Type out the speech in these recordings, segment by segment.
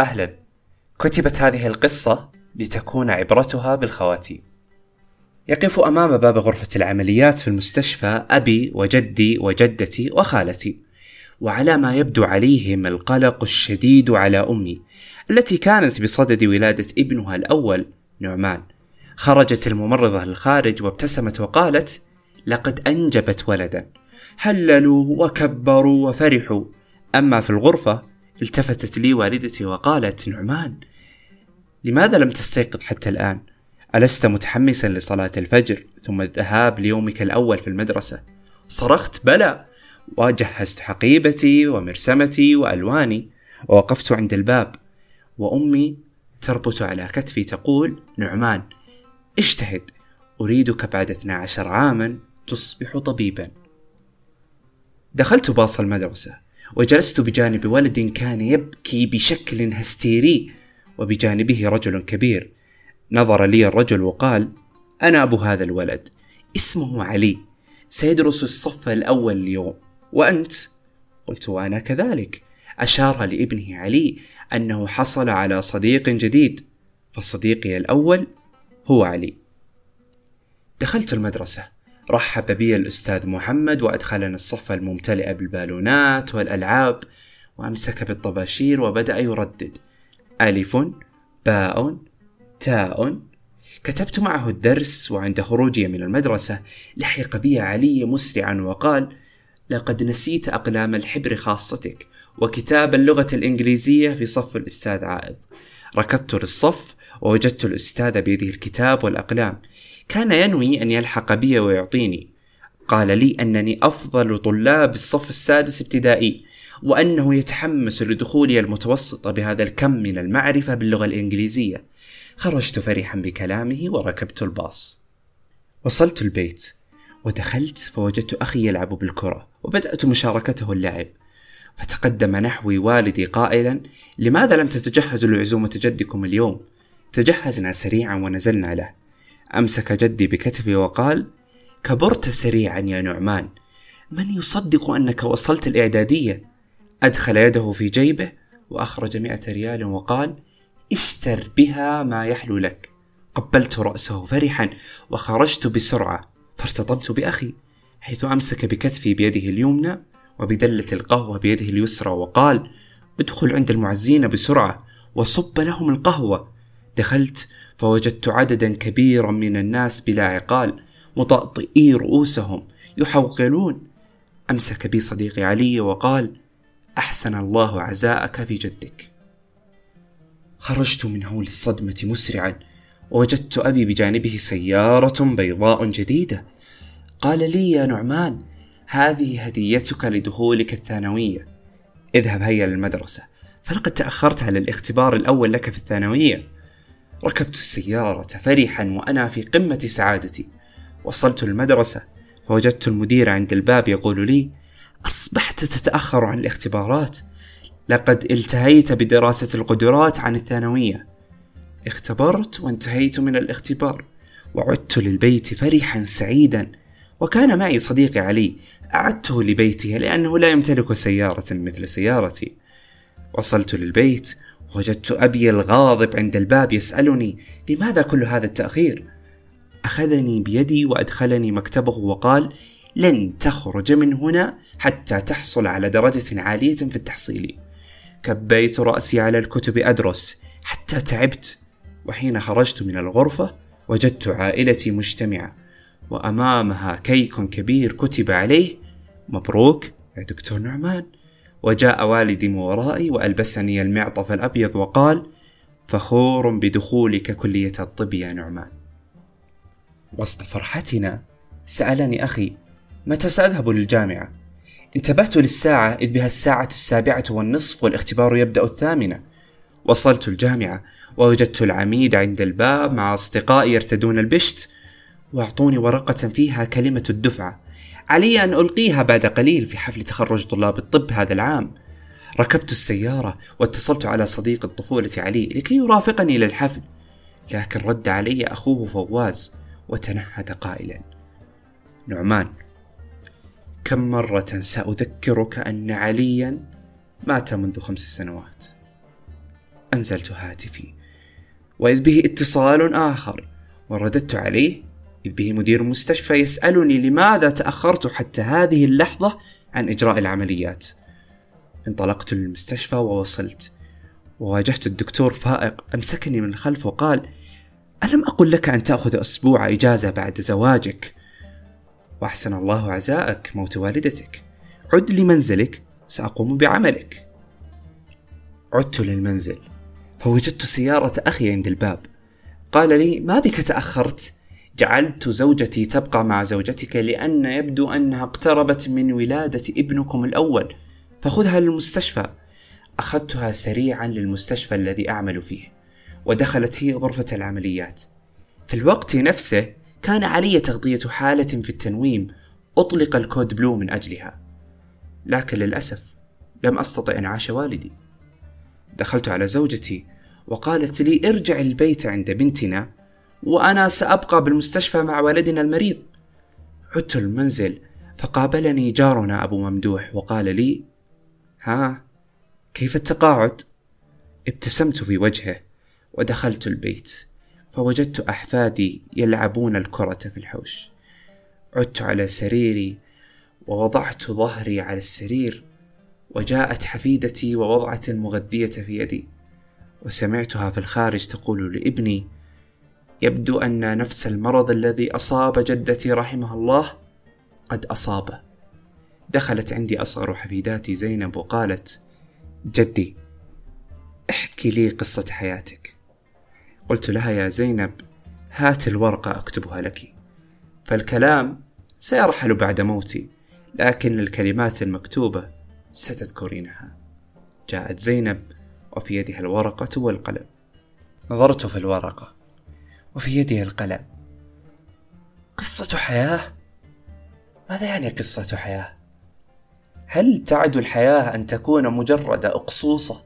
أهلا. كتبت هذه القصة لتكون عبرتها بالخواتيم. يقف أمام باب غرفة العمليات في المستشفى أبي وجدي وجدتي وخالتي وعلى ما يبدو عليهم القلق الشديد على أمي التي كانت بصدد ولادة ابنها الأول نعمان. خرجت الممرضة للخارج وابتسمت وقالت لقد أنجبت ولدا. هللوا وكبروا وفرحوا. أما في الغرفة التفتت لي والدتي وقالت نعمان لماذا لم تستيقظ حتى الآن؟ ألست متحمسا لصلاة الفجر ثم الذهاب ليومك الأول في المدرسة؟ صرخت بلى وجهزت حقيبتي ومرسمتي وألواني ووقفت عند الباب وأمي تربط على كتفي تقول نعمان اجتهد أريدك بعد 12 عاما تصبح طبيبا دخلت باص المدرسة وجلست بجانب ولد كان يبكي بشكل هستيري وبجانبه رجل كبير. نظر لي الرجل وقال أنا أبو هذا الولد اسمه علي سيدرس الصف الأول اليوم. وأنت؟ قلت وأنا كذلك. أشار لابنه علي أنه حصل على صديق جديد فصديقي الأول هو علي. دخلت المدرسة. رحب بي الأستاذ محمد وأدخلنا الصف الممتلئ بالبالونات والألعاب وأمسك بالطباشير وبدأ يردد. ألف باء تاء. كتبت معه الدرس وعند خروجي من المدرسة لحق بي علي مسرعا وقال لقد نسيت أقلام الحبر خاصتك وكتاب اللغة الإنجليزية في صف الأستاذ عائض. ركضت للصف ووجدت الأستاذ بيده الكتاب والأقلام كان ينوي أن يلحق بي ويعطيني. قال لي أنني أفضل طلاب الصف السادس ابتدائي وأنه يتحمس لدخولي المتوسطة بهذا الكم من المعرفة باللغة الإنجليزية. خرجت فرحا بكلامه وركبت الباص. وصلت البيت ودخلت فوجدت أخي يلعب بالكرة وبدأت مشاركته اللعب. فتقدم نحوي والدي قائلا لماذا لم تتجهزوا لعزومة جدكم اليوم؟ تجهزنا سريعا ونزلنا له. أمسك جدي بكتفي وقال كبرت سريعا يا نعمان. من يصدق أنك وصلت الإعدادية؟ أدخل يده في جيبه وأخرج مئة ريال وقال اشتر بها ما يحلو لك. قبلت رأسه فرحا وخرجت بسرعة فارتطمت بأخي حيث أمسك بكتفي بيده اليمنى وبدلة القهوة بيده اليسرى وقال ادخل عند المعزين بسرعة وصب لهم القهوة. دخلت فوجدت عددا كبيرا من الناس بلا عقال مطأطئي رؤوسهم يحوقلون أمسك بي صديقي علي وقال أحسن الله عزاءك في جدك. خرجت من هول الصدمة مسرعا. ووجدت أبي بجانبه سيارة بيضاء جديدة. قال لي يا نعمان هذه هديتك لدخولك الثانوية. اذهب هيا للمدرسة. فلقد تأخرت على الاختبار الأول لك في الثانوية. ركبت السيارة فرحا وأنا في قمة سعادتي. وصلت المدرسة فوجدت المدير عند الباب يقول لي أصبحت تتأخر عن الاختبارات. لقد التهيت بدراسة القدرات عن الثانوية. اختبرت وانتهيت من الاختبار. وعدت للبيت فرحا سعيدا. وكان معي صديقي علي. أعدته لبيته لأنه لا يمتلك سيارة مثل سيارتي. وصلت للبيت وجدت أبي الغاضب عند الباب يسألني لماذا كل هذا التأخير؟ أخذني بيدي وأدخلني مكتبه وقال لن تخرج من هنا حتى تحصل على درجة عالية في التحصيل كبيت رأسي على الكتب أدرس حتى تعبت وحين خرجت من الغرفة وجدت عائلتي مجتمعة وأمامها كيك كبير كتب عليه مبروك يا دكتور نعمان وجاء والدي من ورائي وألبسني المعطف الأبيض وقال فخور بدخولك كلية الطب يا نعمان وسط فرحتنا سألني أخي متى سأذهب للجامعة؟ انتبهت للساعة إذ بها الساعة السابعة والنصف والاختبار يبدأ الثامنة وصلت الجامعة ووجدت العميد عند الباب مع أصدقائي يرتدون البشت وأعطوني ورقة فيها كلمة الدفعة علي أن ألقيها بعد قليل في حفل تخرج طلاب الطب هذا العام. ركبت السيارة واتصلت على صديق الطفولة علي لكي يرافقني إلى الحفل لكن رد علي أخوه فواز وتنهد قائلا. نعمان كم مرة سأذكرك أن عليا مات منذ خمس سنوات؟ أنزلت هاتفي وإذ به اتصال آخر ورددت عليه إذ به مدير المستشفى يسألني لماذا تأخرت حتى هذه اللحظة عن إجراء العمليات. انطلقت للمستشفى ووصلت. وواجهت الدكتور فائق أمسكني من الخلف وقال ألم أقل لك أن تأخذ أسبوع إجازة بعد زواجك؟ وأحسن الله عزاءك موت والدتك. عد لمنزلك سأقوم بعملك. عدت للمنزل فوجدت سيارة أخي عند الباب. قال لي ما بك تأخرت؟ جعلت زوجتي تبقى مع زوجتك لأن يبدو أنها اقتربت من ولادة ابنكم الأول. فخذها للمستشفى. أخذتها سريعا للمستشفى الذي أعمل فيه. ودخلت هي غرفة العمليات. في الوقت نفسه كان علي تغطية حالة في التنويم. أطلق الكود بلو من أجلها. لكن للأسف لم أستطع إنعاش والدي. دخلت على زوجتي وقالت لي ارجع البيت عند بنتنا. وأنا سأبقى بالمستشفى مع والدنا المريض عدت المنزل فقابلني جارنا أبو ممدوح وقال لي ها كيف التقاعد؟ ابتسمت في وجهه ودخلت البيت فوجدت أحفادي يلعبون الكرة في الحوش عدت على سريري ووضعت ظهري على السرير وجاءت حفيدتي ووضعت المغذية في يدي وسمعتها في الخارج تقول لابني يبدو أن نفس المرض الذي أصاب جدتي رحمها الله قد أصابه. دخلت عندي أصغر حفيداتي زينب وقالت جدي احكي لي قصة حياتك. قلت لها يا زينب هات الورقة أكتبها لك. فالكلام سيرحل بعد موتي لكن الكلمات المكتوبة ستذكرينها. جاءت زينب وفي يدها الورقة والقلم. نظرت في الورقة. وفي يدها القلم. قصة حياة؟ ماذا يعني قصة حياة؟ هل تعد الحياة أن تكون مجرد أقصوصة؟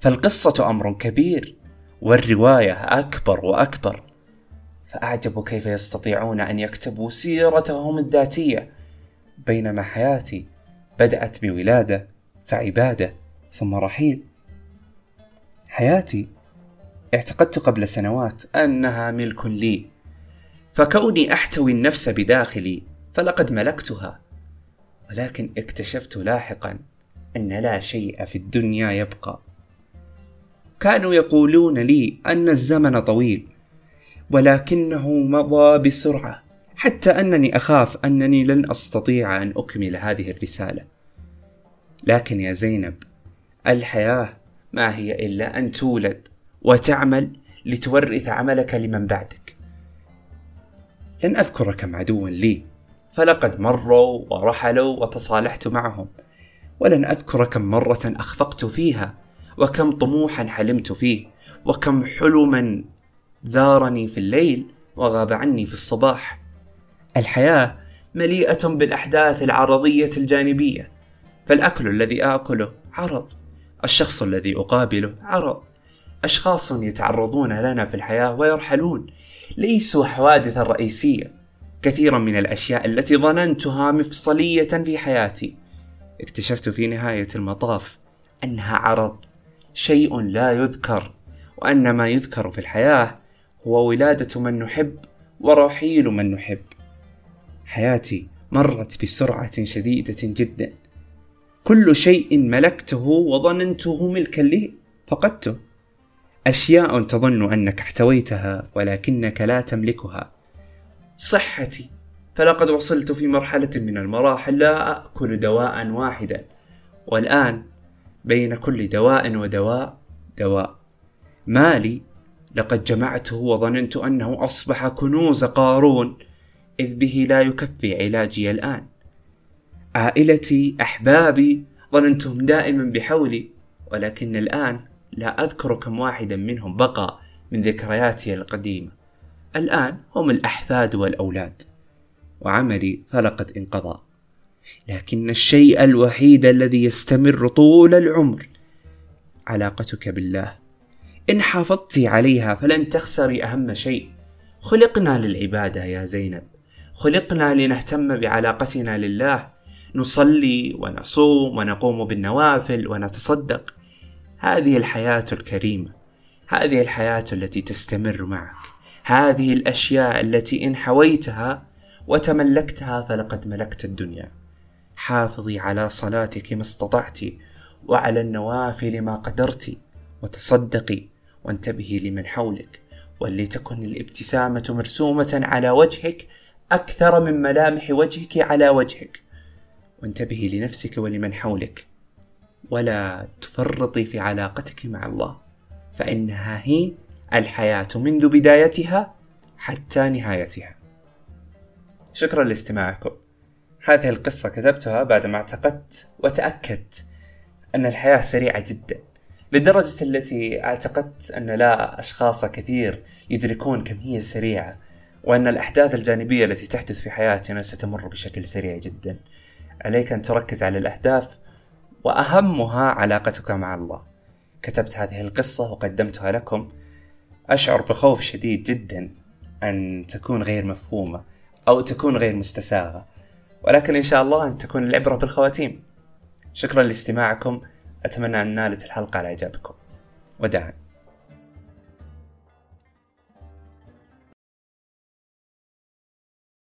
فالقصة أمر كبير والرواية أكبر وأكبر. فأعجب كيف يستطيعون أن يكتبوا سيرتهم الذاتية. بينما حياتي بدأت بولادة فعبادة ثم رحيل. حياتي اعتقدت قبل سنوات أنها ملك لي فكوني أحتوي النفس بداخلي فلقد ملكتها ولكن اكتشفت لاحقا أن لا شيء في الدنيا يبقى. كانوا يقولون لي أن الزمن طويل ولكنه مضى بسرعة حتى أنني أخاف أنني لن أستطيع أن أكمل هذه الرسالة. لكن يا زينب الحياة ما هي إلا أن تولد. وتعمل لتورث عملك لمن بعدك. لن أذكر كم عدو لي فلقد مروا ورحلوا وتصالحت معهم. ولن أذكر كم مرة أخفقت فيها وكم طموحا حلمت فيه وكم حلما زارني في الليل وغاب عني في الصباح. الحياة مليئة بالأحداث العرضية الجانبية فالأكل الذي آكله عرض الشخص الذي أقابله عرض. أشخاص يتعرضون لنا في الحياة ويرحلون. ليسوا حوادثا رئيسية. كثيرا من الأشياء التي ظننتها مفصلية في حياتي. اكتشفت في نهاية المطاف أنها عرض شيء لا يذكر وأن ما يذكر في الحياة هو ولادة من نحب ورحيل من نحب. حياتي مرت بسرعة شديدة جدا. كل شيء ملكته وظننته ملكا لي فقدته. أشياء تظن أنك احتويتها ولكنك لا تملكها. صحتي. فلقد وصلت في مرحلة من المراحل لا أكل دواء واحدا. والآن بين كل دواء ودواء دواء. مالي لقد جمعته وظننت أنه أصبح كنوز قارون إذ به لا يكفي علاجي الآن. عائلتي أحبابي ظننتهم دائما بحولي ولكن الآن لا أذكر كم واحدا منهم بقى من ذكرياتي القديمة. الآن هم الأحفاد والأولاد وعملي فلقد انقضى. لكن الشيء الوحيد الذي يستمر طول العمر علاقتك بالله. إن حافظت عليها فلن تخسري أهم شيء. خلقنا للعبادة يا زينب. خلقنا لنهتم بعلاقتنا لله. نصلي ونصوم ونقوم بالنوافل ونتصدق. هذه الحياة الكريمة هذه الحياة التي تستمر معك هذه الأشياء التي إن حويتها وتملكتها فلقد ملكت الدنيا. حافظي على صلاتك ما استطعت وعلى النوافل ما قدرت وتصدقي وانتبهي لمن حولك ولتكن الابتسامة مرسومة على وجهك أكثر من ملامح وجهك على وجهك. وانتبهي لنفسك ولمن حولك. ولا تفرطي في علاقتك مع الله فإنها هي الحياة منذ بدايتها حتى نهايتها. شكرا لاستماعكم. هذه القصة كتبتها بعدما اعتقدت وتأكدت أن الحياة سريعة جدا للدرجة التي اعتقدت أن لا أشخاص كثير يدركون كم هي سريعة وأن الأحداث الجانبية التي تحدث في حياتنا ستمر بشكل سريع جدا. عليك أن تركز على الأهداف وأهمها علاقتك مع الله. كتبت هذه القصة وقدمتها لكم. أشعر بخوف شديد جدا أن تكون غير مفهومة أو تكون غير مستساغة. ولكن إن شاء الله أن تكون العبرة بالخواتيم. شكرا لاستماعكم. أتمنى أن نالت الحلقة على إعجابكم. وداعا.